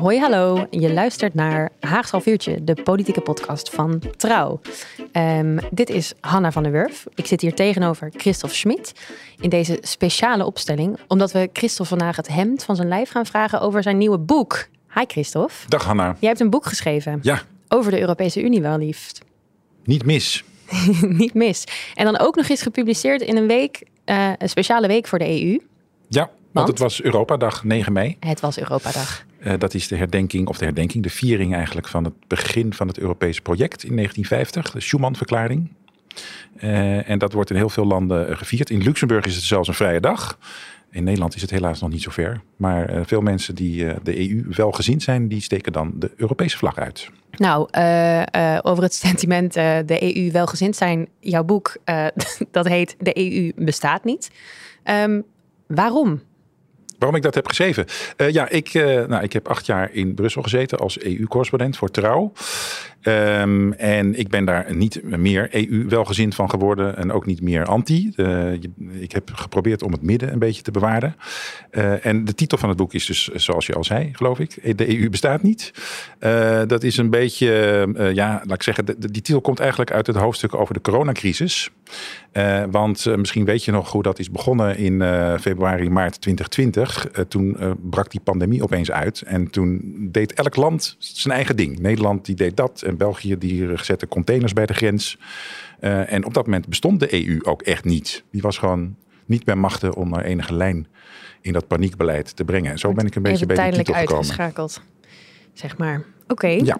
Hoi, hallo. Je luistert naar Haags half uurtje, de politieke podcast van Trouw. Ehm, dit is Hanna van der Wurf. Ik zit hier tegenover Christophe Schmid in deze speciale opstelling, omdat we Christophe vandaag het hemd van zijn lijf gaan vragen over zijn nieuwe boek. Hi Christophe. Dag Hanna. Jij hebt een boek geschreven. Ja. Over de Europese Unie wel liefst. Niet mis. Niet mis. En dan ook nog eens gepubliceerd in een week, uh, een speciale week voor de EU. Ja, want, het was Europadag 9 mei. Het was Europadag. Uh, dat is de herdenking, of de herdenking, de viering eigenlijk van het begin van het Europese project in 1950, de Schuman-verklaring. Uh, en dat wordt in heel veel landen gevierd. In Luxemburg is het zelfs een vrije dag. In Nederland is het helaas nog niet zo ver. Maar veel mensen die de EU wel gezien zijn, die steken dan de Europese vlag uit. Nou, over het sentiment de EU welgezind zijn, jouw boek, dat heet De EU bestaat niet. Um, waarom? Waarom ik dat heb geschreven? Uh, ja, ik, uh, nou, ik heb acht jaar in Brussel gezeten als EU-correspondent voor Trouw. Um, en ik ben daar niet meer EU-welgezind van geworden en ook niet meer anti. Ik heb geprobeerd om het midden een beetje te bewaren. en de titel van het boek is dus, zoals je al zei, geloof ik, de EU bestaat niet. dat is een beetje, ja, laat ik zeggen, die titel komt eigenlijk uit het hoofdstuk over de coronacrisis. want misschien weet je nog hoe dat is begonnen in februari, maart 2020. toen brak die pandemie opeens uit en toen deed elk land zijn eigen ding. Nederland die deed dat en België die zette containers bij de grens. Uh, en op dat moment bestond de EU ook echt niet. Die was gewoon niet bij machten om naar enige lijn in dat paniekbeleid te brengen. En zo ben ik een beetje bij de titel gekomen. uitgeschakeld, zeg maar. Oké. Okay. Ja.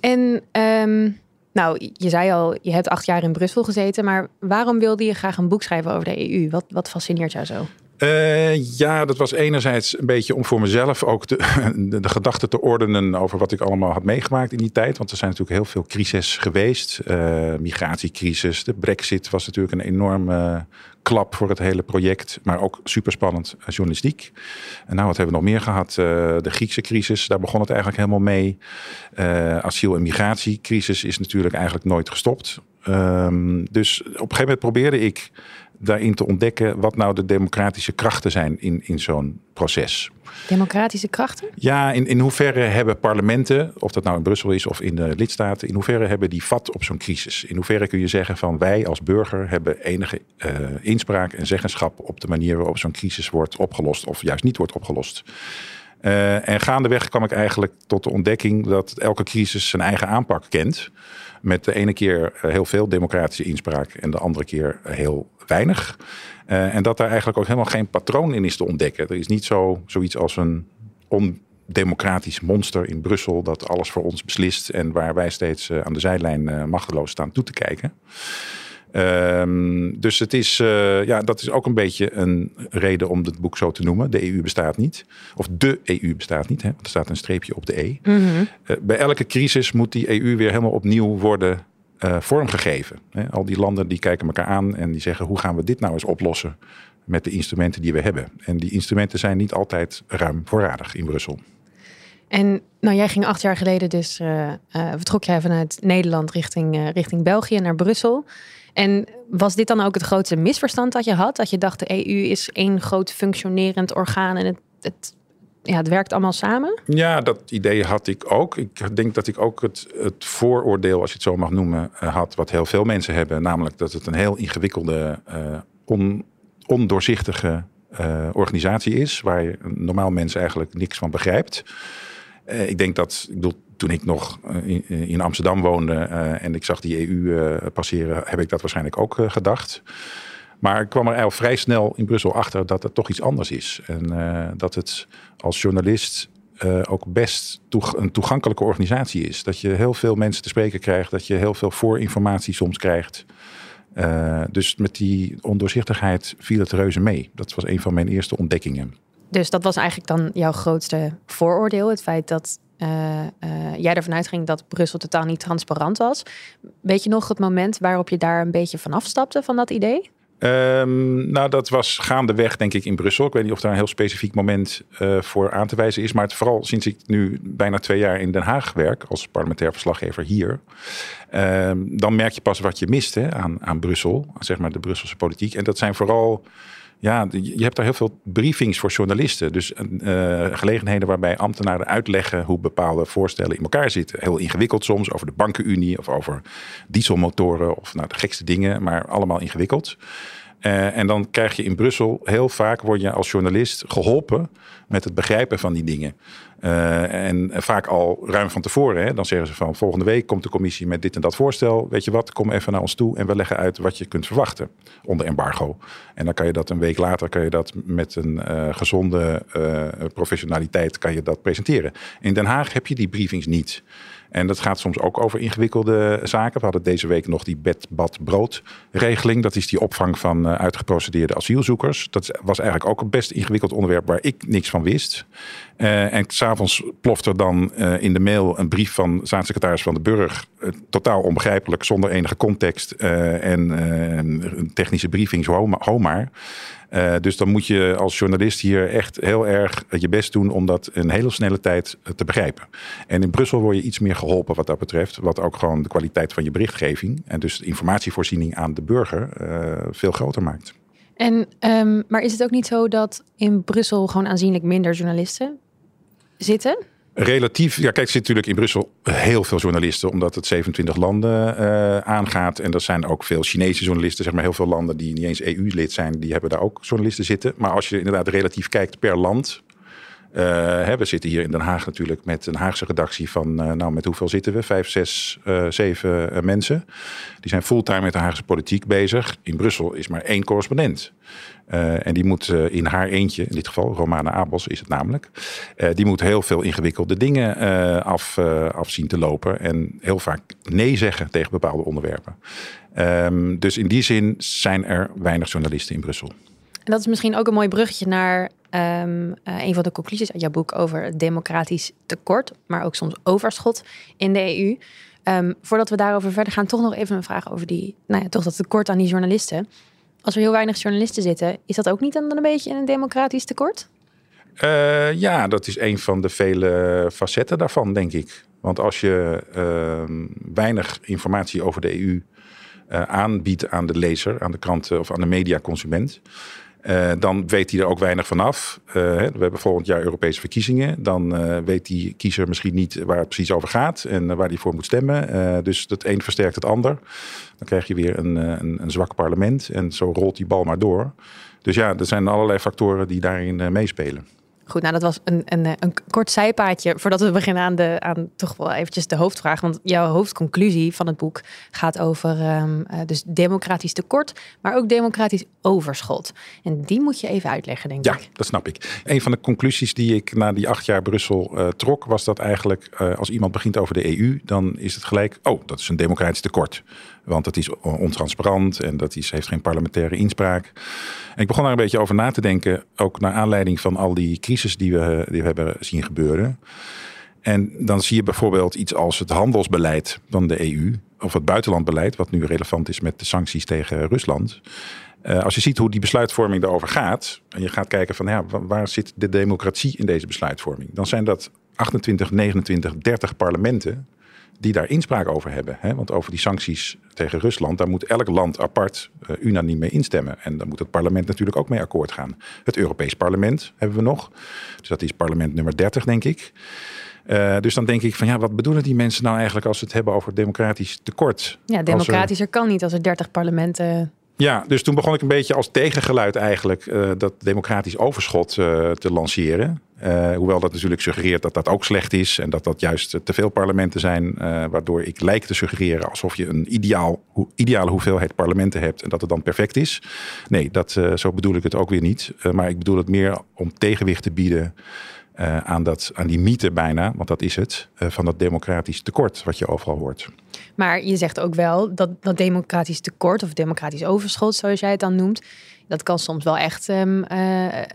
En um, nou, je zei al, je hebt acht jaar in Brussel gezeten, maar waarom wilde je graag een boek schrijven over de EU? Wat, wat fascineert jou zo? Uh, ja, dat was enerzijds een beetje om voor mezelf ook de, de, gedachten te ordenen over wat ik allemaal had meegemaakt in die tijd. Want er zijn natuurlijk heel veel crises geweest. Uh, migratiecrisis, de brexit was natuurlijk een enorme klap voor het hele project. Maar ook superspannend uh, journalistiek. En nou, wat hebben we nog meer gehad? de Griekse crisis, daar begon het eigenlijk helemaal mee. asiel- en migratiecrisis is natuurlijk eigenlijk nooit gestopt. Um, dus op een gegeven moment probeerde ik daarin te ontdekken wat nou de democratische krachten zijn in, in zo'n proces. Democratische krachten? Ja, in, in hoeverre hebben parlementen, of dat nou in Brussel is of in de lidstaten, in hoeverre hebben die vat op zo'n crisis? In hoeverre kun je zeggen van wij als burger hebben enige uh, inspraak en zeggenschap op de manier waarop zo'n crisis wordt opgelost of juist niet wordt opgelost? Uh, en gaandeweg kwam ik eigenlijk tot de ontdekking dat elke crisis zijn eigen aanpak kent. Met de ene keer heel veel democratische inspraak en de andere keer heel weinig. Uh, en dat daar eigenlijk ook helemaal geen patroon in is te ontdekken. Er is niet zo, zoiets als een ondemocratisch monster in Brussel dat alles voor ons beslist en waar wij steeds aan de zijlijn machteloos staan toe te kijken. Um, dus het is, uh, ja, dat is ook een beetje een reden om het boek zo te noemen. De EU bestaat niet. Of de EU bestaat niet, hè, want er staat een streepje op de E. Mm -hmm. uh, bij elke crisis moet die EU weer helemaal opnieuw worden uh, vormgegeven. Hè. Al die landen die kijken elkaar aan en die zeggen hoe gaan we dit nou eens oplossen met de instrumenten die we hebben. En die instrumenten zijn niet altijd ruim voorradig in Brussel. En nou, jij ging acht jaar geleden dus, uh, vertrok jij vanuit Nederland richting, uh, richting België naar Brussel. En was dit dan ook het grootste misverstand dat je had? Dat je dacht de EU is één groot functionerend orgaan en het, het ja, het werkt allemaal samen? Ja, dat idee had ik ook. Ik denk dat ik ook het, het vooroordeel, als je het zo mag noemen, had, wat heel veel mensen hebben. Namelijk dat het een heel ingewikkelde, on, ondoorzichtige organisatie is, waar je normaal mensen eigenlijk niks van begrijpt. Uh, ik denk dat, ik bedoel, toen ik nog in, in Amsterdam woonde en ik zag die EU passeren, heb ik dat waarschijnlijk ook gedacht. Maar ik kwam er eigenlijk vrij snel in Brussel achter dat het toch iets anders is. En dat het als journalist ook best een toegankelijke organisatie is. Dat je heel veel mensen te spreken krijgt, dat je heel veel voorinformatie soms krijgt. Dus met die ondoorzichtigheid viel het reuze mee. Dat was een van mijn eerste ontdekkingen. Dus dat was eigenlijk dan jouw grootste vooroordeel, het feit dat eh, eh, jij ervan uitging dat Brussel totaal niet transparant was. Weet je nog het moment waarop je daar een beetje van afstapte van dat idee? Um, nou, dat was gaandeweg, denk ik, in Brussel. Ik weet niet of daar een heel specifiek moment uh, voor aan te wijzen is. Maar het, vooral sinds ik nu bijna twee jaar in Den Haag werk als parlementair verslaggever hier. Um, dan merk je pas wat je mist aan, aan Brussel, zeg maar de Brusselse politiek. En dat zijn vooral ja, je hebt daar heel veel briefings voor journalisten. Dus uh, gelegenheden waarbij ambtenaren uitleggen hoe bepaalde voorstellen in elkaar zitten. Heel ingewikkeld soms over de bankenunie of over dieselmotoren of nou, de gekste dingen, maar allemaal ingewikkeld. Uh, en dan krijg je in Brussel heel vaak word je als journalist geholpen met het begrijpen van die dingen. Uh, en vaak al ruim van tevoren. Hè, dan zeggen ze van volgende week komt de commissie met dit en dat voorstel. Weet je wat, kom even naar ons toe en we leggen uit wat je kunt verwachten onder embargo. En dan kan je dat een week later kan je dat met een uh, gezonde professionaliteit kan je dat presenteren. In Den Haag heb je die briefings niet. En dat gaat soms ook over ingewikkelde zaken. We hadden deze week nog die bed, bad, brood regeling. Dat is die opvang van uh, uitgeprocedeerde asielzoekers. Dat was eigenlijk ook een best ingewikkeld onderwerp waar ik niks van wist. Uh, en s'avonds ploft er dan uh, in de mail een brief van staatssecretaris van de Burg. totaal onbegrijpelijk, zonder enige context. en een technische briefing, zo maar. Uh, dus dan moet je als journalist hier echt heel erg je best doen om dat in hele snelle tijd te begrijpen. En in Brussel word je iets meer geholpen wat dat betreft. Wat ook gewoon de kwaliteit van je berichtgeving en dus de informatievoorziening aan de burger uh, veel groter maakt. En, um, maar is het ook niet zo dat in Brussel gewoon aanzienlijk minder journalisten zitten? Relatief, ja, kijk, er zit natuurlijk in Brussel heel veel journalisten, omdat het 27 landen uh, aangaat. En er zijn ook veel Chinese journalisten, zeg maar heel veel landen die niet eens EU-lid zijn, die hebben daar ook journalisten zitten. Maar als je inderdaad relatief kijkt per land, hè, we zitten hier in Den Haag natuurlijk met een Haagse redactie van, uh, nou met hoeveel zitten we? Vijf, zes, uh, zeven mensen. Die zijn fulltime met de Haagse politiek bezig. In Brussel is maar één correspondent. en die moet in haar eentje, in dit geval Romana Abels is het namelijk. die moet heel veel ingewikkelde dingen af, af te lopen. En heel vaak nee zeggen tegen bepaalde onderwerpen. Um, dus in die zin zijn er weinig journalisten in Brussel. En dat is misschien ook een mooi bruggetje naar um, uh, een van de conclusies uit jouw boek over democratisch tekort, maar ook soms overschot in de EU. Um, voordat we daarover verder gaan, toch nog even een vraag over die, nou ja, toch dat tekort aan die journalisten. Als er heel weinig journalisten zitten, is dat ook niet dan een beetje een democratisch tekort? Uh, ja, dat is een van de vele facetten daarvan, denk ik. Want als je uh, weinig informatie over de EU uh, aanbiedt aan de lezer, aan de kranten of aan de mediaconsument, uh, dan weet hij er ook weinig vanaf. Uh, we hebben volgend jaar Europese verkiezingen. Dan uh, weet die kiezer misschien niet waar het precies over gaat en waar hij voor moet stemmen. dus het een versterkt het ander. Dan krijg je weer een, een, een zwak parlement en zo rolt die bal maar door. Dus ja, er zijn allerlei factoren die daarin meespelen. Goed, nou dat was een, een, een kort zijpaadje voordat we beginnen aan, de, aan toch wel eventjes de hoofdvraag. Want jouw hoofdconclusie van het boek gaat over um, uh, dus democratisch tekort, maar ook democratisch overschot. En die moet je even uitleggen, denk ja, ik. Ja, dat snap ik. Een van de conclusies die ik na die acht jaar Brussel uh, trok, was dat eigenlijk uh, als iemand begint over de EU, dan is het gelijk, oh, dat is een democratisch tekort. Want dat is ontransparant en dat is, heeft geen parlementaire inspraak. En ik begon daar een beetje over na te denken, ook naar aanleiding van al die crisis die we, die we hebben zien gebeuren. En dan zie je bijvoorbeeld iets als het handelsbeleid van de EU, of het buitenlandbeleid, wat nu relevant is met de sancties tegen Rusland. Uh, als je ziet hoe die besluitvorming daarover gaat, en je gaat kijken van ja, waar zit de democratie in deze besluitvorming, dan zijn dat 28, 29, 30 parlementen die daar inspraak over hebben. Hè? Want over die sancties tegen Rusland, daar moet elk land apart uh, unaniem mee instemmen. En dan moet het parlement natuurlijk ook mee akkoord gaan. Het Europees Parlement hebben we nog. Dus dat is parlement nummer 30, denk ik. Uh, dus dan denk ik van ja, wat bedoelen die mensen nou eigenlijk als ze het hebben over democratisch tekort? Ja, democratischer er... kan niet als er 30 parlementen ja, dus toen begon ik een beetje als tegengeluid eigenlijk uh, dat democratisch overschot uh, te lanceren. Uh, hoewel dat natuurlijk suggereert dat dat ook slecht is en dat dat juist te veel parlementen zijn, waardoor ik lijk te suggereren alsof je een ideaal, ho ideale hoeveelheid parlementen hebt en dat het dan perfect is. Nee, dat, zo bedoel ik het ook weer niet. maar ik bedoel het meer om tegenwicht te bieden aan, dat, aan die mythe bijna, want dat is het, van dat democratisch tekort wat je overal hoort. Maar je zegt ook wel dat dat democratisch tekort of democratisch overschot, zoals jij het dan noemt, dat kan soms wel echt um, uh,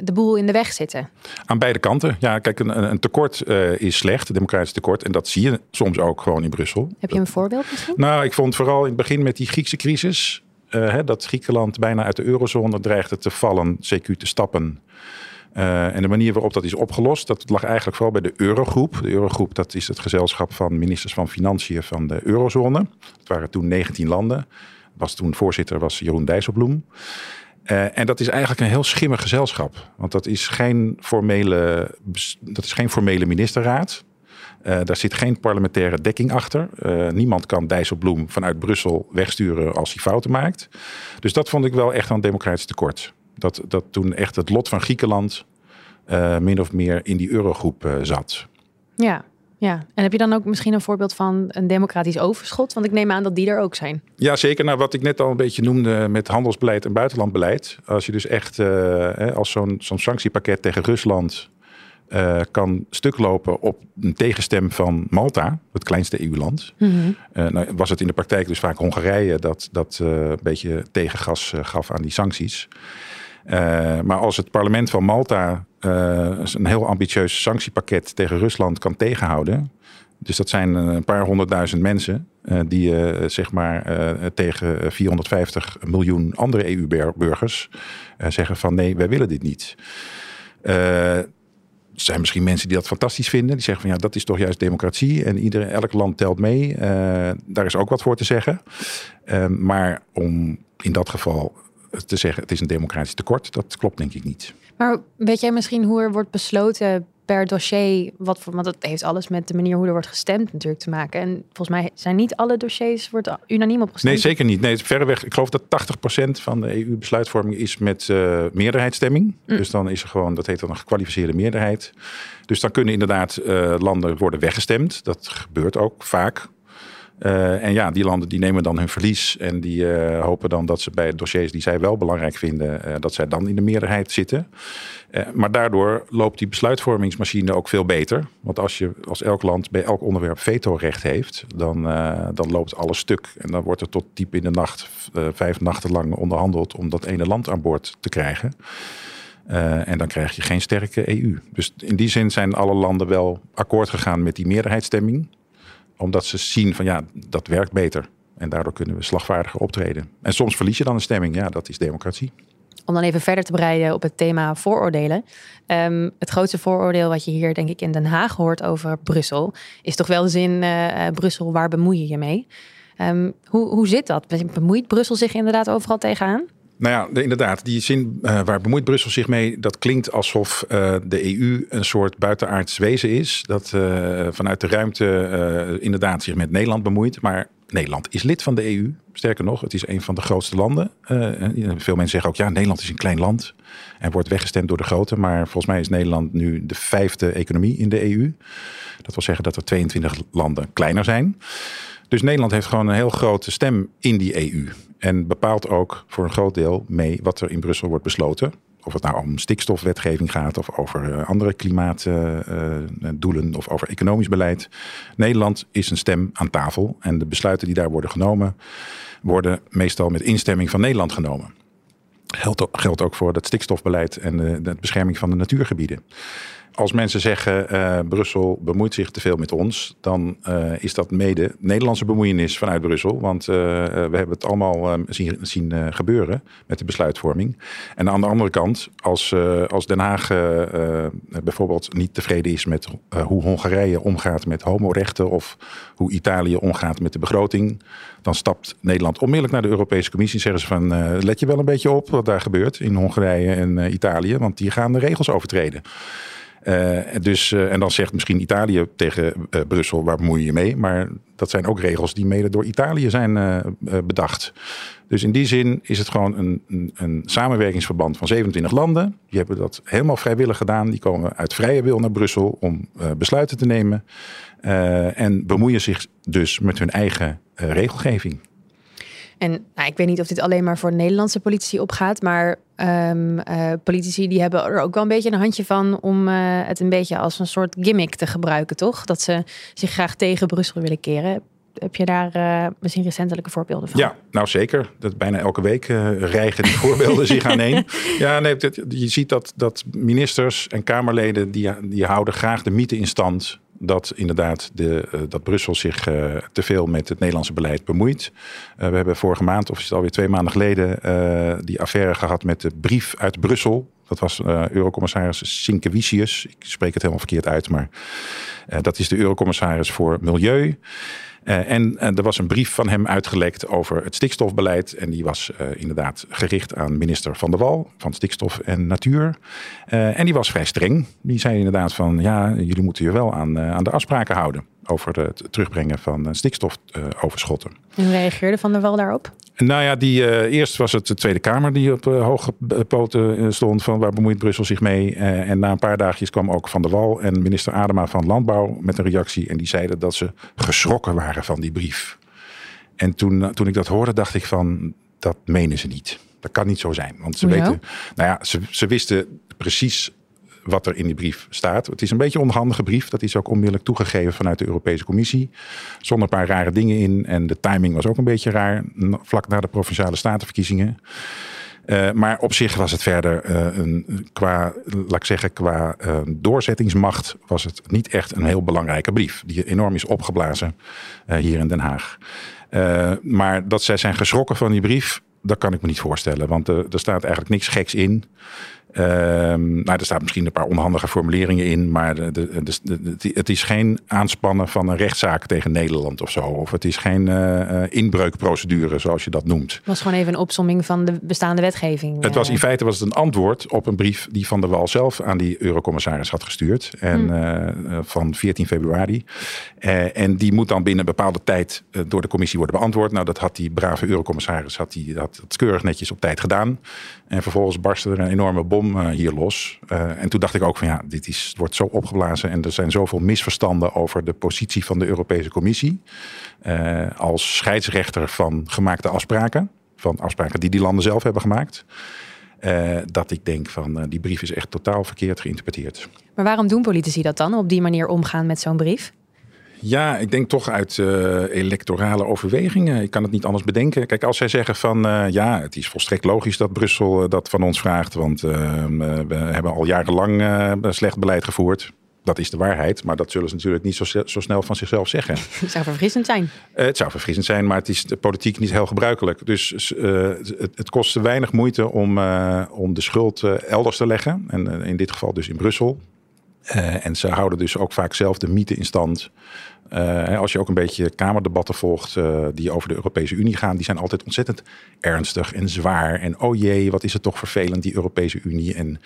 de boel in de weg zitten. Aan beide kanten. Ja, kijk, een, een tekort is slecht, een democratisch tekort. En dat zie je soms ook gewoon in Brussel. Heb je een voorbeeld misschien? Nou, ik vond vooral in het begin met die Griekse crisis. Hè, dat Griekenland bijna uit de eurozone dreigde te vallen, CQ te stappen. Uh, en de manier waarop dat is opgelost, dat lag eigenlijk vooral bij de Eurogroep. De Eurogroep, dat is het gezelschap van ministers van Financiën van de eurozone. Het waren toen 19 landen. Was toen voorzitter was Jeroen Dijsselbloem. Uh, en dat is eigenlijk een heel schimmig gezelschap. Want dat is geen formele, dat is geen formele ministerraad. Uh, daar zit geen parlementaire dekking achter. Uh, niemand kan Dijsselbloem vanuit Brussel wegsturen als hij fouten maakt. Dus dat vond ik wel echt een democratisch tekort. Dat, dat toen echt het lot van Griekenland min of meer in die eurogroep zat. Ja, ja. En heb je dan ook misschien een voorbeeld van een democratisch overschot? Want ik neem aan dat die er ook zijn. Ja, zeker. Nou, wat ik net al een beetje noemde met handelsbeleid en buitenlandbeleid. Als je dus echt uh, als zo'n zo'n sanctiepakket tegen Rusland uh, kan stuk lopen op een tegenstem van Malta, het kleinste EU-land. Mm -hmm. uh, nou was het in de praktijk dus vaak Hongarije dat, dat uh, een beetje tegengas gaf aan die sancties. Maar als het parlement van Malta een heel ambitieus sanctiepakket tegen Rusland kan tegenhouden. Dus dat zijn een paar honderdduizend mensen die zeg maar tegen 450 miljoen andere EU-burgers zeggen van nee, wij willen dit niet. Er zijn misschien mensen die dat fantastisch vinden. Die zeggen van ja, dat is toch juist democratie. En ieder, elk land telt mee. Daar is ook wat voor te zeggen. Maar om in dat geval te zeggen het is een democratisch tekort, dat klopt denk ik niet. Maar weet jij misschien hoe er wordt besloten per dossier, wat voor, want dat heeft alles met de manier hoe er wordt gestemd natuurlijk te maken. En volgens mij zijn niet alle dossiers wordt unaniem opgestemd. Nee, zeker niet. Nee, verreweg. Ik geloof dat 80% van de EU-besluitvorming is met uh, meerderheidsstemming. Mm. Dus dan is er gewoon, dat heet dan een gekwalificeerde meerderheid. Dus dan kunnen inderdaad uh, landen worden weggestemd. Dat gebeurt ook vaak. Uh, en ja, die landen die nemen dan hun verlies en die uh, hopen dan dat ze bij dossiers die zij wel belangrijk vinden, uh, dat zij dan in de meerderheid zitten. maar daardoor loopt die besluitvormingsmachine ook veel beter. Want als, je, als elk land bij elk onderwerp vetorecht heeft, dan, dan loopt alles stuk. En dan wordt er tot diep in de nacht, vijf nachten lang onderhandeld om dat ene land aan boord te krijgen. en dan krijg je geen sterke EU. Dus in die zin zijn alle landen wel akkoord gegaan met die meerderheidsstemming omdat ze zien van ja, dat werkt beter. En daardoor kunnen we slagvaardiger optreden. En soms verlies je dan een stemming. Ja, dat is democratie. Om dan even verder te breiden op het thema vooroordelen. Um, het grootste vooroordeel wat je hier denk ik in Den Haag hoort over Brussel... is toch wel de zin, uh, Brussel, waar bemoei je je mee? Um, hoe, hoe zit dat? Bemoeit Brussel zich inderdaad overal tegenaan? Nou ja, inderdaad. Die zin uh, waar bemoeit Brussel zich mee, dat klinkt alsof uh, de EU een soort buitenaards wezen is. Dat uh, vanuit de ruimte inderdaad zich met Nederland bemoeit. Maar Nederland is lid van de EU. Sterker nog, het is een van de grootste landen. veel mensen zeggen ook, ja, Nederland is een klein land. En wordt weggestemd door de grote. Maar volgens mij is Nederland nu de vijfde economie in de EU. Dat wil zeggen dat er 22 landen kleiner zijn. Dus Nederland heeft gewoon een heel grote stem in die EU. En bepaalt ook voor een groot deel mee wat er in Brussel wordt besloten. Of het nou om stikstofwetgeving gaat of over uh, andere klimaatdoelen uh, of over economisch beleid. Nederland is een stem aan tafel en de besluiten die daar worden genomen worden meestal met instemming van Nederland genomen. Geldt ook, geldt ook voor het stikstofbeleid en de bescherming van de natuurgebieden als mensen zeggen uh, Brussel bemoeit zich te veel met ons, dan uh, is dat mede Nederlandse bemoeienis vanuit Brussel. Want uh, we hebben het allemaal zien, zien gebeuren met de besluitvorming. En aan de andere kant, als, als Den Haag bijvoorbeeld niet tevreden is met hoe Hongarije omgaat met homorechten of hoe Italië omgaat met de begroting, dan stapt Nederland onmiddellijk naar de Europese Commissie en zeggen ze van let je wel een beetje op wat daar gebeurt in Hongarije en Italië, want die gaan de regels overtreden. Uh, dus, uh, en dan zegt misschien Italië tegen uh, Brussel, waar bemoei je je mee? Maar dat zijn ook regels die mede door Italië zijn bedacht. Dus in die zin is het gewoon een, een, een, samenwerkingsverband van 27 landen. Die hebben dat helemaal vrijwillig gedaan. Die komen uit vrije wil naar Brussel om besluiten te nemen. en bemoeien zich dus met hun eigen regelgeving. En nou, ik weet niet of dit alleen maar voor Nederlandse politici opgaat, maar ehm, eh, politici die hebben er ook wel een beetje een handje van om eh, het een beetje als een soort gimmick te gebruiken, toch? Dat ze zich graag tegen Brussel willen keren. Heb je daar eh, misschien recentelijke voorbeelden van? Ja, nou zeker. Dat bijna elke week uh, rijgen die voorbeelden zich aaneen. Ja, nee, je ziet dat, dat ministers en Kamerleden die, die houden graag de mythe in stand dat inderdaad de, uh, dat Brussel zich uh, te veel met het Nederlandse beleid bemoeit. Uh, we hebben vorige maand, of is het alweer twee maanden geleden, die affaire gehad met de brief uit Brussel. Dat was Eurocommissaris Sinkevicius. Ik spreek het helemaal verkeerd uit, maar dat is de Eurocommissaris voor Milieu. Uh, en uh, er was een brief van hem uitgelekt over het stikstofbeleid. En die was uh, inderdaad gericht aan minister Van der Wal van Stikstof en Natuur. en die was vrij streng. Die zei inderdaad van ja, jullie moeten je wel aan, aan de afspraken houden over het terugbrengen van stikstofoverschotten. Hoe reageerde Van der Wal daarop? Nou ja, die, uh, eerst was het de Tweede Kamer die op uh, hoge poten stond van waar bemoeit Brussel zich mee. Uh, en na een paar dagjes kwam ook Van der Wal en minister Adema van Landbouw met een reactie. En die zeiden dat ze geschrokken waren van die brief. En toen, toen ik dat hoorde, dacht ik van, dat menen ze niet. Dat kan niet zo zijn. Want ze Hoezo? weten, nou ja, ze, ze wisten precies wat er in die brief staat. Het is een beetje een onhandige brief. Dat is ook onmiddellijk toegegeven vanuit de Europese Commissie. Zonder een paar rare dingen in. En de timing was ook een beetje raar. Vlak na de provinciale statenverkiezingen. Uh, maar op zich was het verder uh, een, qua, laat ik zeggen, qua uh, doorzettingsmacht was het niet echt een heel belangrijke brief. Die enorm is opgeblazen hier in Den Haag. maar dat zij zijn geschrokken van die brief, dat kan ik me niet voorstellen. Want er staat eigenlijk niks geks in. Um, nou, er staan misschien een paar onhandige formuleringen in, maar de, de, de, het is geen aanspannen van een rechtszaak tegen Nederland of zo. Of het is geen uh, inbreukprocedure, zoals je dat noemt. Het was gewoon even een opsomming van de bestaande wetgeving. Het was in feite was het een antwoord op een brief die Van der Wal zelf aan die eurocommissaris had gestuurd. En, hmm. uh, van 14 februari. Uh, en die moet dan binnen een bepaalde tijd door de commissie worden beantwoord. Nou, dat had die brave eurocommissaris had die, had het keurig netjes op tijd gedaan. En vervolgens barstte er een enorme bom hier los. Uh, en toen dacht ik ook van ja, dit is, wordt zo opgeblazen en er zijn zoveel misverstanden over de positie van de Europese Commissie. Uh, als scheidsrechter van gemaakte afspraken. Van afspraken die die landen zelf hebben gemaakt. Dat ik denk van die brief is echt totaal verkeerd geïnterpreteerd. Maar waarom doen politici dat dan? Op die manier omgaan met zo'n brief? Ja, ik denk toch uit uh, electorale overwegingen. Ik kan het niet anders bedenken. Kijk, als zij zeggen van uh, ja, het is volstrekt logisch dat Brussel uh, dat van ons vraagt, want we hebben al jarenlang slecht beleid gevoerd. Dat is de waarheid, maar dat zullen ze natuurlijk niet zo, zo snel van zichzelf zeggen. Het zou verfrissend zijn. het zou verfrissend zijn, maar het is de politiek niet heel gebruikelijk. Dus het, het kost weinig moeite om, om de schuld elders te leggen. En in dit geval dus in Brussel. Uh, en ze houden dus ook vaak zelf de mythe in stand. Uh, als je ook een beetje kamerdebatten volgt uh, die over de Europese Unie gaan, die zijn altijd ontzettend ernstig en zwaar. En oh jee, wat is het toch vervelend, die Europese Unie. En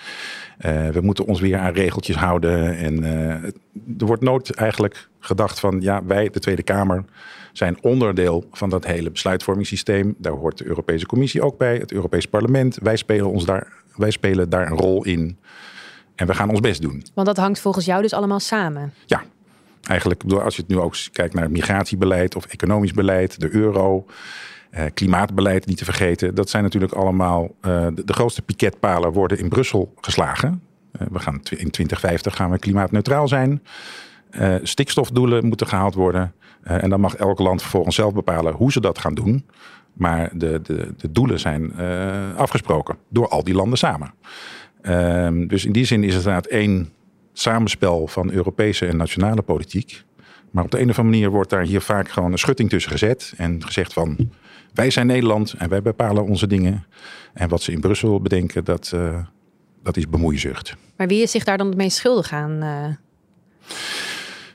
we moeten ons weer aan regeltjes houden. En er wordt nooit eigenlijk gedacht van, ja, wij, de Tweede Kamer, zijn onderdeel van dat hele besluitvormingssysteem. Daar hoort de Europese Commissie ook bij, het Europees Parlement. Wij spelen, ons daar, wij spelen daar een rol in. En we gaan ons best doen. Want dat hangt volgens jou dus allemaal samen? Ja, eigenlijk als je het nu ook kijkt naar migratiebeleid of economisch beleid, de euro, eh, klimaatbeleid niet te vergeten. Dat zijn natuurlijk allemaal uh, de, de, grootste piketpalen worden in Brussel geslagen. Uh, we gaan in 2050 gaan we klimaatneutraal zijn. Uh, stikstofdoelen moeten gehaald worden. en dan mag elk land vervolgens zelf bepalen hoe ze dat gaan doen. Maar de, de, de doelen zijn afgesproken door al die landen samen. Um, dus in die zin is het inderdaad één samenspel van Europese en nationale politiek. Maar op de een of andere manier wordt daar hier vaak gewoon een schutting tussen gezet. En gezegd van wij zijn Nederland en wij bepalen onze dingen. En wat ze in Brussel bedenken, dat, uh, dat is bemoeizucht. Maar wie is zich daar dan het meest schuldig aan? Uh...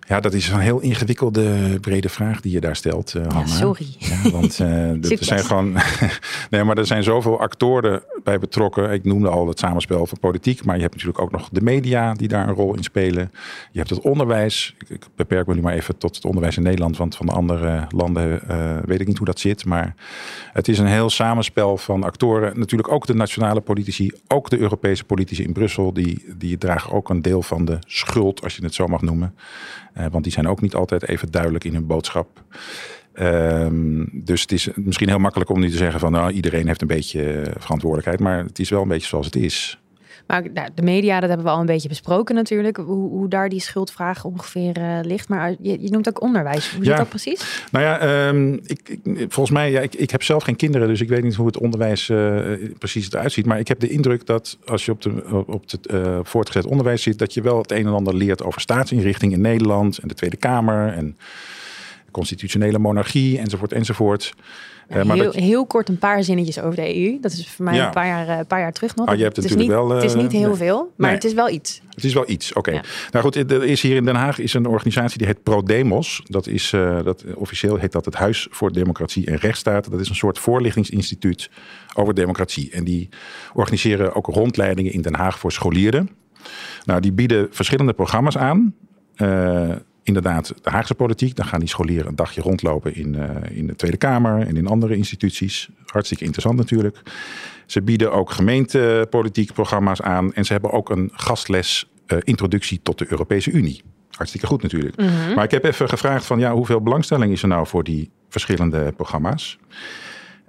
Ja, dat is een heel ingewikkelde, brede vraag die je daar stelt, uh, Hanna. Ja, sorry. Ja, want uh, er zijn gewoon. nee, maar er zijn zoveel actoren bij betrokken. Ik noemde al het samenspel van politiek, maar je hebt natuurlijk ook nog de media die daar een rol in spelen. Je hebt het onderwijs. Ik, ik beperk me nu maar even tot het onderwijs in Nederland, want van de andere landen uh, weet ik niet hoe dat zit. Maar het is een heel samenspel van actoren. Natuurlijk ook de nationale politici, ook de Europese politici in Brussel. Die, die dragen ook een deel van de schuld, als je het zo mag noemen. Uh, want die zijn ook niet altijd even duidelijk in hun boodschap. Ehm, dus het is misschien heel makkelijk om nu te zeggen van nou, iedereen heeft een beetje verantwoordelijkheid. Maar het is wel een beetje zoals het is. Maar nou, de media, dat hebben we al een beetje besproken natuurlijk. Hoe, hoe daar die schuldvraag ongeveer uh, ligt. Maar je, je, noemt ook onderwijs. Hoe zit dat precies? Nou ja, um, ik, ik, volgens mij, ja, ik, ik heb zelf geen kinderen. Dus ik weet niet hoe het onderwijs uh, precies eruit ziet. Maar ik heb de indruk dat als je op, de, op het uh, voortgezet onderwijs zit... dat je wel het een en ander leert over staatsinrichting in Nederland... en de Tweede Kamer en constitutionele monarchie enzovoort enzovoort. Uh, maar heel, heel, kort een paar zinnetjes over de EU. Dat is voor mij een, paar jaar, een paar jaar terug nog. Ah, je hebt het, is niet, wel, het is niet heel veel, maar het is wel iets. Het is wel iets, oké. Nou goed, er is hier in Den Haag is een organisatie die heet ProDemos. Dat is, uh, dat, officieel heet dat het Huis voor Democratie en Rechtsstaat. Dat is een soort voorlichtingsinstituut over democratie. En die organiseren ook rondleidingen in Den Haag voor scholieren. Nou, die bieden verschillende programma's aan. Uh, inderdaad de Haagse politiek. Dan gaan die scholieren een dagje rondlopen in, uh, in de Tweede Kamer en in andere instituties. Hartstikke interessant natuurlijk. Ze bieden ook gemeentepolitiek programma's aan. En ze hebben ook een gastles uh, introductie tot de Europese Unie. Hartstikke goed natuurlijk. Mm -hmm. Maar ik heb even gevraagd van ja, hoeveel belangstelling is er nou voor die verschillende programma's?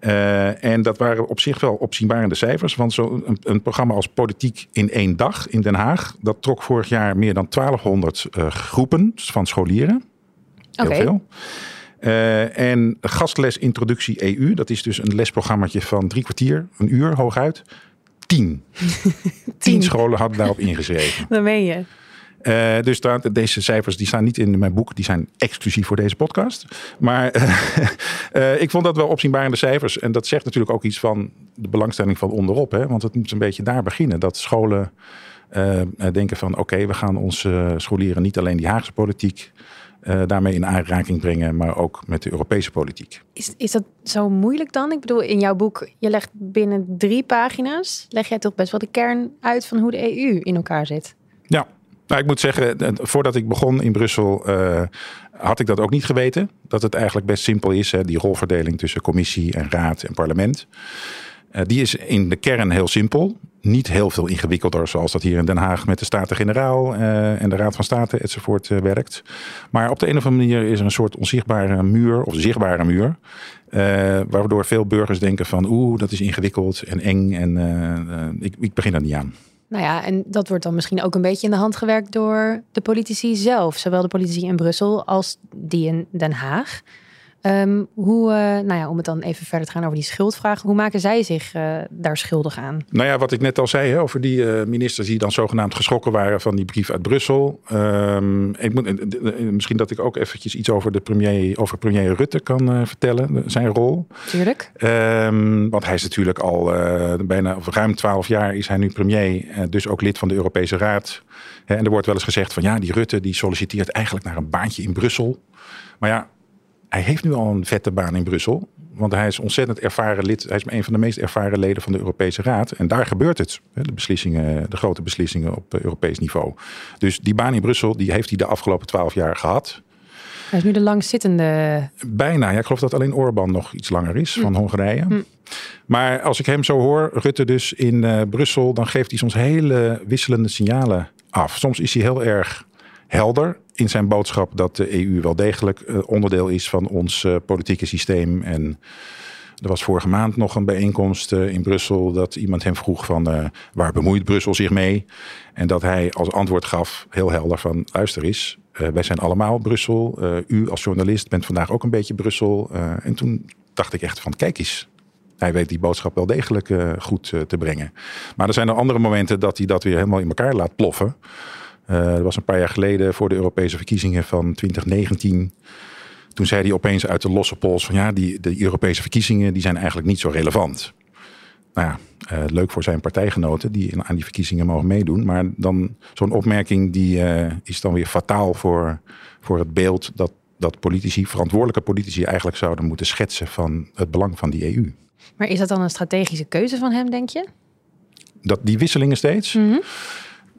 Uh, en dat waren op zich wel opzienbarende cijfers. Want zo'n een, een, programma als Politiek in één dag in Den Haag... dat trok vorig jaar meer dan 1200 uh, groepen van scholieren. Heel okay. veel. Uh, en gastles Introductie EU, dat is dus een lesprogrammaatje van drie kwartier, een uur hooguit. Tien. Tien. Tien scholen hadden daarop ingeschreven. Dat meen je. Uh, dus deze cijfers die staan niet in mijn boek, die zijn exclusief voor deze podcast. Maar uh, ik vond dat wel opzienbarende cijfers. En dat zegt natuurlijk ook iets van de belangstelling van onderop. Hè? Want het moet een beetje daar beginnen. Dat scholen uh, denken van oké, we gaan onze scholieren niet alleen die Haagse politiek daarmee in aanraking brengen, maar ook met de Europese politiek. Is, is dat zo moeilijk dan? Ik bedoel, in jouw boek, je legt binnen drie pagina's, leg jij toch best wel de kern uit van hoe de EU in elkaar zit? Nou, ik moet zeggen, voordat ik begon in Brussel uh, had ik dat ook niet geweten. Dat het eigenlijk best simpel is, hè, die rolverdeling tussen commissie en raad en parlement. Uh, die is in de kern heel simpel. Niet heel veel ingewikkelder zoals dat hier in Den Haag met de Staten-Generaal en de Raad van State enzovoort werkt. Maar op de een of andere manier is er een soort onzichtbare muur of zichtbare muur. waardoor veel burgers denken van oeh, dat is ingewikkeld en eng en ik, ik begin er niet aan. Nou ja, en dat wordt dan misschien ook een beetje in de hand gewerkt door de politici zelf. Zowel de politici in Brussel als die in Den Haag. Um, hoe, uh, nou ja, om het dan even verder te gaan over die schuldvraag. Hoe maken zij zich uh, daar schuldig aan? Nou ja, wat ik net al zei hè, over die uh, ministers die dan zogenaamd geschrokken waren van die brief uit Brussel. Um, ik moet, misschien dat ik ook eventjes iets over, de premier, over premier Rutte kan vertellen, zijn rol. Tuurlijk. Um, want hij is natuurlijk al bijna of ruim twaalf jaar is hij nu premier, dus ook lid van de Europese Raad. En er wordt wel eens gezegd van ja, die Rutte die solliciteert eigenlijk naar een baantje in Brussel. Maar ja, hij heeft nu al een vette baan in Brussel. Want hij is ontzettend ervaren lid. Hij is een van de meest ervaren leden van de Europese Raad. En daar gebeurt het. De, beslissingen, de grote beslissingen op Europees niveau. Dus die baan in Brussel die heeft hij de afgelopen twaalf jaar gehad. Hij is nu de langzittende. Bijna. Ja, ik geloof dat alleen Orbán nog iets langer is van Hongarije. Hm. Maar als ik hem zo hoor, Rutte dus in uh, Brussel, dan geeft hij soms hele wisselende signalen af. Soms is hij heel erg helder in zijn boodschap dat de EU wel degelijk uh, onderdeel is van ons uh, politieke systeem. En er was vorige maand nog een bijeenkomst uh, in Brussel dat iemand hem vroeg van waar bemoeit Brussel zich mee? En dat hij als antwoord gaf, heel helder van luister eens, wij zijn allemaal Brussel. u als journalist bent vandaag ook een beetje Brussel. en toen dacht ik echt van kijk eens, hij weet die boodschap wel degelijk goed te brengen. Maar er zijn er andere momenten dat hij dat weer helemaal in elkaar laat ploffen. Uh, dat was een paar jaar geleden voor de Europese verkiezingen van 2019. Toen zei hij opeens uit de losse pols van ja, die, de Europese verkiezingen die zijn eigenlijk niet zo relevant. Nou ja, uh, leuk voor zijn partijgenoten die aan die verkiezingen mogen meedoen. Maar dan zo'n opmerking die uh, is dan weer fataal voor, voor het beeld dat, dat politici, verantwoordelijke politici eigenlijk zouden moeten schetsen van het belang van die EU. Maar is dat dan een strategische keuze van hem, denk je? Dat die wisselingen steeds? Mm -hmm.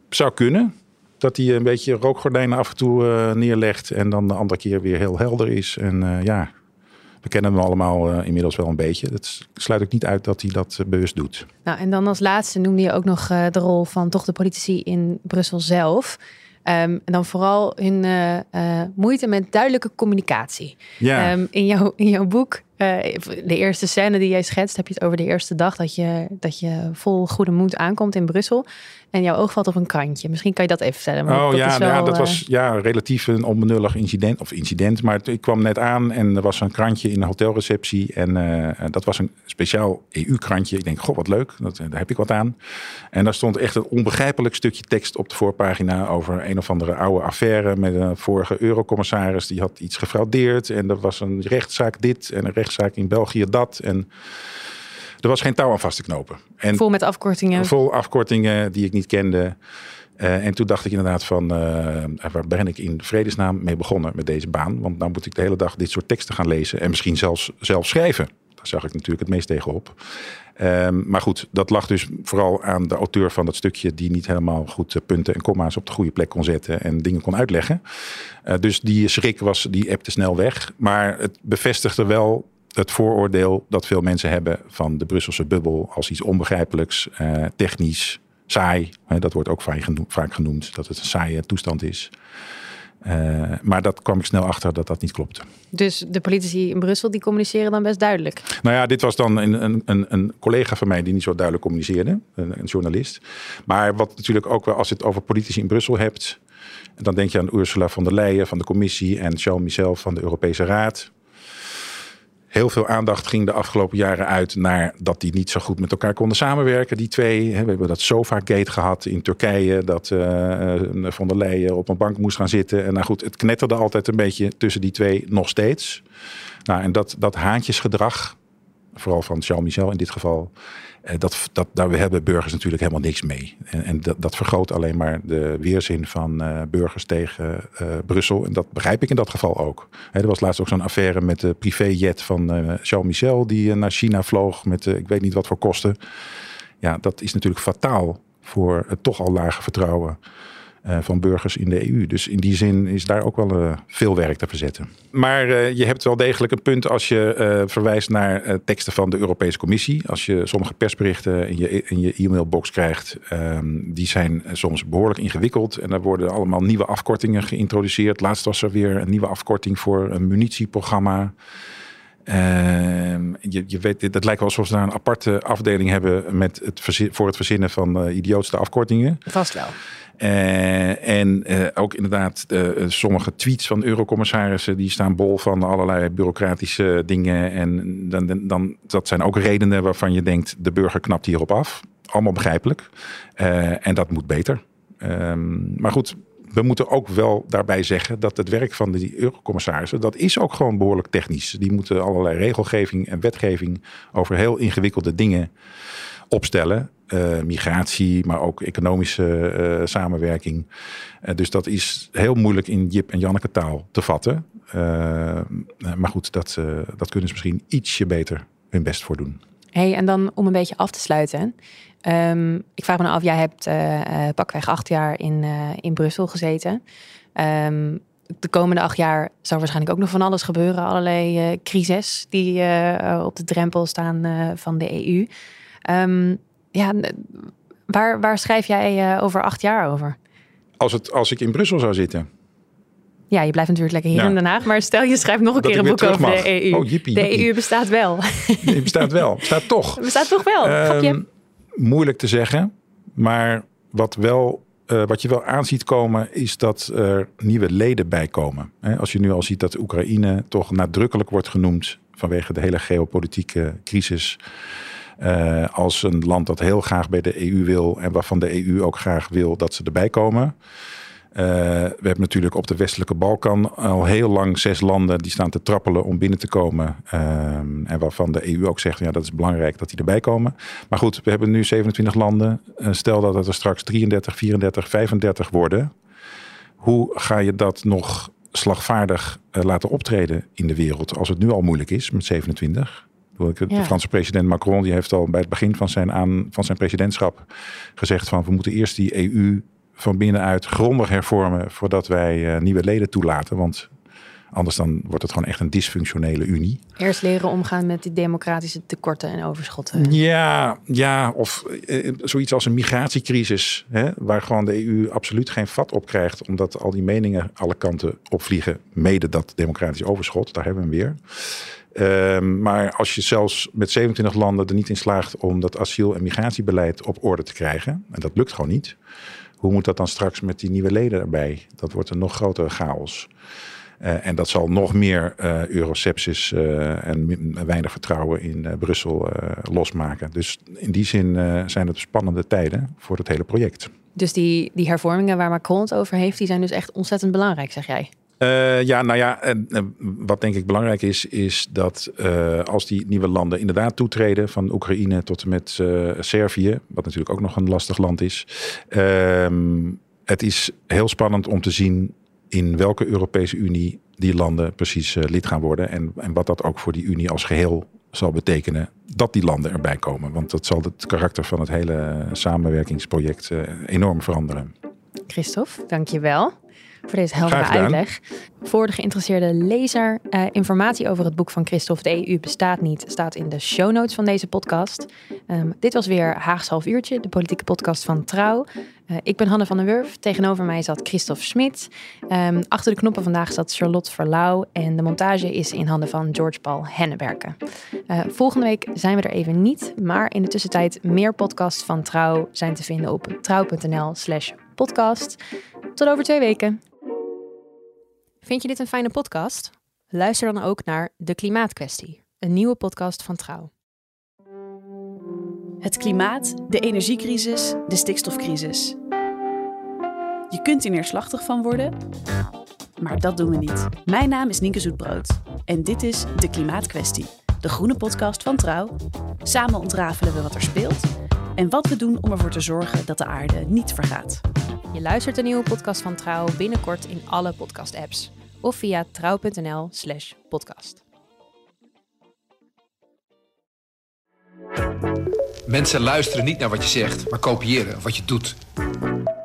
Zou kunnen dat hij een beetje rookgordijnen af en toe uh, neerlegt. En dan de andere keer weer heel helder is. En uh, ja, we kennen hem allemaal uh, inmiddels wel een beetje. Dat sluit ook niet uit dat hij dat bewust doet. Nou, en dan als laatste noemde je ook nog de rol van toch de politici in Brussel zelf. Ehm, en dan vooral hun eh, eh, moeite met duidelijke communicatie. Ja. Ehm, in, jouw, in jouw boek, eh, de eerste scène die jij schetst, heb je het over de eerste dag dat je, dat je vol goede moed aankomt in Brussel. En jouw oog valt op een krantje. Misschien kan je dat even vertellen. want Oh dat ja, nou ja, wel, dat eh, was ja, relatief een onbenullig incident. Of incident, maar ik kwam net aan en er was een krantje in de hotelreceptie. En eh, dat was een speciaal EU-krantje. Ik denk, goh, wat leuk, dat, daar heb ik wat aan. En daar stond echt een onbegrijpelijk stukje tekst op de voorpagina over een of andere oude affaire met een vorige eurocommissaris. Die had iets gefraudeerd en er was een rechtszaak dit en een rechtszaak in België dat. En er was geen touw aan vast te knopen. En vol met afkortingen. Vol afkortingen die ik niet kende. Eh, en toen dacht ik inderdaad van, eh, waar ben ik in vredesnaam mee begonnen met deze baan? Want nou moet ik de hele dag dit soort teksten gaan lezen en misschien zelfs zelf schrijven. Daar zag ik natuurlijk het meest tegenop. Ehm, maar goed, dat lag dus vooral aan de auteur van dat stukje die niet helemaal goed eh, punten en komma's op de goede plek kon zetten en dingen kon uitleggen. Dus die schrik was, die appte snel weg. Maar het bevestigde wel het vooroordeel dat veel mensen hebben van de Brusselse bubbel als iets onbegrijpelijks, eh, technisch, saai. Dat wordt ook vaak genoemd, vaak genoemd, dat het een saaie toestand is. Eh, maar dat kwam ik snel achter dat dat niet klopte. Dus de politici in Brussel die communiceren dan best duidelijk. Nou ja, dit was dan een, een, een, collega van mij die niet zo duidelijk communiceerde, een, een journalist. Maar wat natuurlijk ook wel, als je het over politici in Brussel hebt, dan denk je aan Ursula von der Leyen van de commissie en Charles Michel van de Europese Raad. Heel veel aandacht ging de afgelopen jaren uit naar dat die niet zo goed met elkaar konden samenwerken, die twee. We hebben dat Sofa-gate gehad in Turkije, dat uh, von der Leyen op een bank moest gaan zitten. En nou goed, het knetterde altijd een beetje tussen die twee nog steeds. Nou, en dat, dat haantjesgedrag, vooral van Charles Michel in dit geval, dat, dat, daar hebben burgers natuurlijk helemaal niks mee. En, en dat, dat, vergroot alleen maar de weerzin van uh, burgers tegen uh, Brussel. En dat begrijp ik in dat geval ook. Er was laatst ook zo'n affaire met de privéjet van uh, Charles Michel... die naar China vloog met ik weet niet wat voor kosten. Ja, dat is natuurlijk fataal voor het toch al lage vertrouwen... Uh, van burgers in de EU. Dus in die zin is daar ook wel uh, veel werk te verzetten. Maar uh, je hebt wel degelijk een punt als je verwijst naar teksten van de Europese Commissie. Als je sommige persberichten in je, in je e-mailbox krijgt, um, die zijn soms behoorlijk ingewikkeld. En daar worden allemaal nieuwe afkortingen geïntroduceerd. Laatst was er weer een nieuwe afkorting voor een munitieprogramma. Uh, je, je weet, dat lijkt wel alsof ze daar een aparte afdeling hebben met het voor het verzinnen van uh, idiootste afkortingen. Vast wel. Uh, en uh, ook inderdaad sommige tweets van eurocommissarissen die staan bol van allerlei bureaucratische dingen. En dan, dan, dan, dat zijn ook redenen waarvan je denkt de burger knapt hierop af. Allemaal begrijpelijk. en dat moet beter. Ehm, maar goed, we moeten ook wel daarbij zeggen dat het werk van die eurocommissarissen, dat is ook gewoon behoorlijk technisch. Die moeten allerlei regelgeving en wetgeving over heel ingewikkelde dingen opstellen. Uh, migratie, maar ook economische uh, samenwerking. Uh, dus dat is heel moeilijk in Jip en Janneke taal te vatten. maar goed, dat, dat kunnen ze misschien ietsje beter hun best voor doen. Hey, en dan om een beetje af te sluiten. Um, ik vraag me nou af, jij hebt pakweg acht jaar in, in Brussel gezeten. Um, de komende acht jaar zou waarschijnlijk ook nog van alles gebeuren. Allerlei crises die op de drempel staan van de EU. Um, ja, waar, waar schrijf jij over acht jaar over? Als, het, als ik in Brussel zou zitten. Ja, je blijft natuurlijk lekker hier ja. in Den Haag. Maar stel je schrijft nog een dat keer een boek over mag. de EU. Oh, jippie, de jippie. EU bestaat wel. Die bestaat wel. Bestaat toch. Bestaat toch wel. Um, moeilijk te zeggen. Maar wat, wel, uh, wat je wel aan ziet komen, is dat er nieuwe leden bij komen. He, als je nu al ziet dat Oekraïne toch nadrukkelijk wordt genoemd vanwege de hele geopolitieke crisis. Uh, als een land dat heel graag bij de EU wil en waarvan de EU ook graag wil dat ze erbij komen. Uh, we hebben natuurlijk op de westelijke Balkan al heel lang zes landen die staan te trappelen om binnen te komen. Uh, en waarvan de EU ook zegt, ja dat is belangrijk dat die erbij komen. Maar goed, we hebben nu 27 landen. Stel dat het er straks 33, 34, 35 worden. Hoe ga je dat nog slagvaardig laten optreden in de wereld als het nu al moeilijk is met 27? De Ja. Franse president Macron die heeft al bij het begin van zijn, aan, van zijn presidentschap gezegd van we moeten eerst die EU van binnenuit grondig hervormen voordat wij uh, nieuwe leden toelaten. Want Anders dan wordt het gewoon echt een dysfunctionele unie. Eerst leren omgaan met die democratische tekorten en overschotten. Ja, ja of eh, zoiets als een migratiecrisis, hè, waar gewoon de EU absoluut geen vat op krijgt, omdat al die meningen alle kanten opvliegen, mede dat democratisch overschot, daar hebben we hem weer. Ehm, maar als je zelfs met 27 landen er niet in slaagt om dat asiel- en migratiebeleid op orde te krijgen, en dat lukt gewoon niet, hoe moet dat dan straks met die nieuwe leden erbij? Dat wordt een nog grotere chaos. Uh, en dat zal nog meer uh, eurosepsis uh, en weinig vertrouwen in Brussel losmaken. Dus in die zin zijn het spannende tijden voor het hele project. Dus die, die hervormingen waar Macron het over heeft, die zijn dus echt ontzettend belangrijk, zeg jij? Uh, ja, nou ja, en, wat denk ik belangrijk is, is dat uh, als die nieuwe landen inderdaad toetreden, van Oekraïne tot en met uh, Servië, wat natuurlijk ook nog een lastig land is. Ehm, het is heel spannend om te zien in welke Europese Unie die landen precies lid gaan worden. En, en wat dat ook voor die Unie als geheel zal betekenen dat die landen erbij komen. Want dat zal het karakter van het hele samenwerkingsproject enorm veranderen. Christophe, dank je wel voor deze heldere uitleg. Voor de geïnteresseerde lezer, uh, informatie over het boek van Christophe De EU bestaat niet, staat in de show notes van deze podcast. Um, dit was weer Haags half uurtje, de politieke podcast van Trouw. Uh, ik ben Hanne van der Wurf. Tegenover mij zat Christophe Smit. Um, achter de knoppen vandaag zat Charlotte Verlauw. En de montage is in handen van George Paul Henneberken. Uh, volgende week zijn we er even niet. Maar in de tussentijd meer podcasts van Trouw zijn te vinden op trouw.nl slash podcast. Tot over twee weken. Vind je dit een fijne podcast? Luister dan ook naar De Klimaatkwestie, een nieuwe podcast van Trouw. Het klimaat, de energiecrisis, de stikstofcrisis. Je kunt er neerslachtig van worden, maar dat doen we niet. Mijn naam is Nienke Zoetbrood en dit is De Klimaatkwestie, de groene podcast van Trouw. Samen ontrafelen we wat er speelt en wat we doen om ervoor te zorgen dat de aarde niet vergaat. Je luistert een nieuwe podcast van Trouw binnenkort in alle podcast-apps of via trouw.nl/slash podcast. Mensen luisteren niet naar wat je zegt, maar kopiëren wat je doet.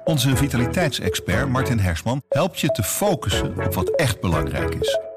Onze vitaliteitsexpert Martin Hersman helpt je te focussen op wat echt belangrijk is.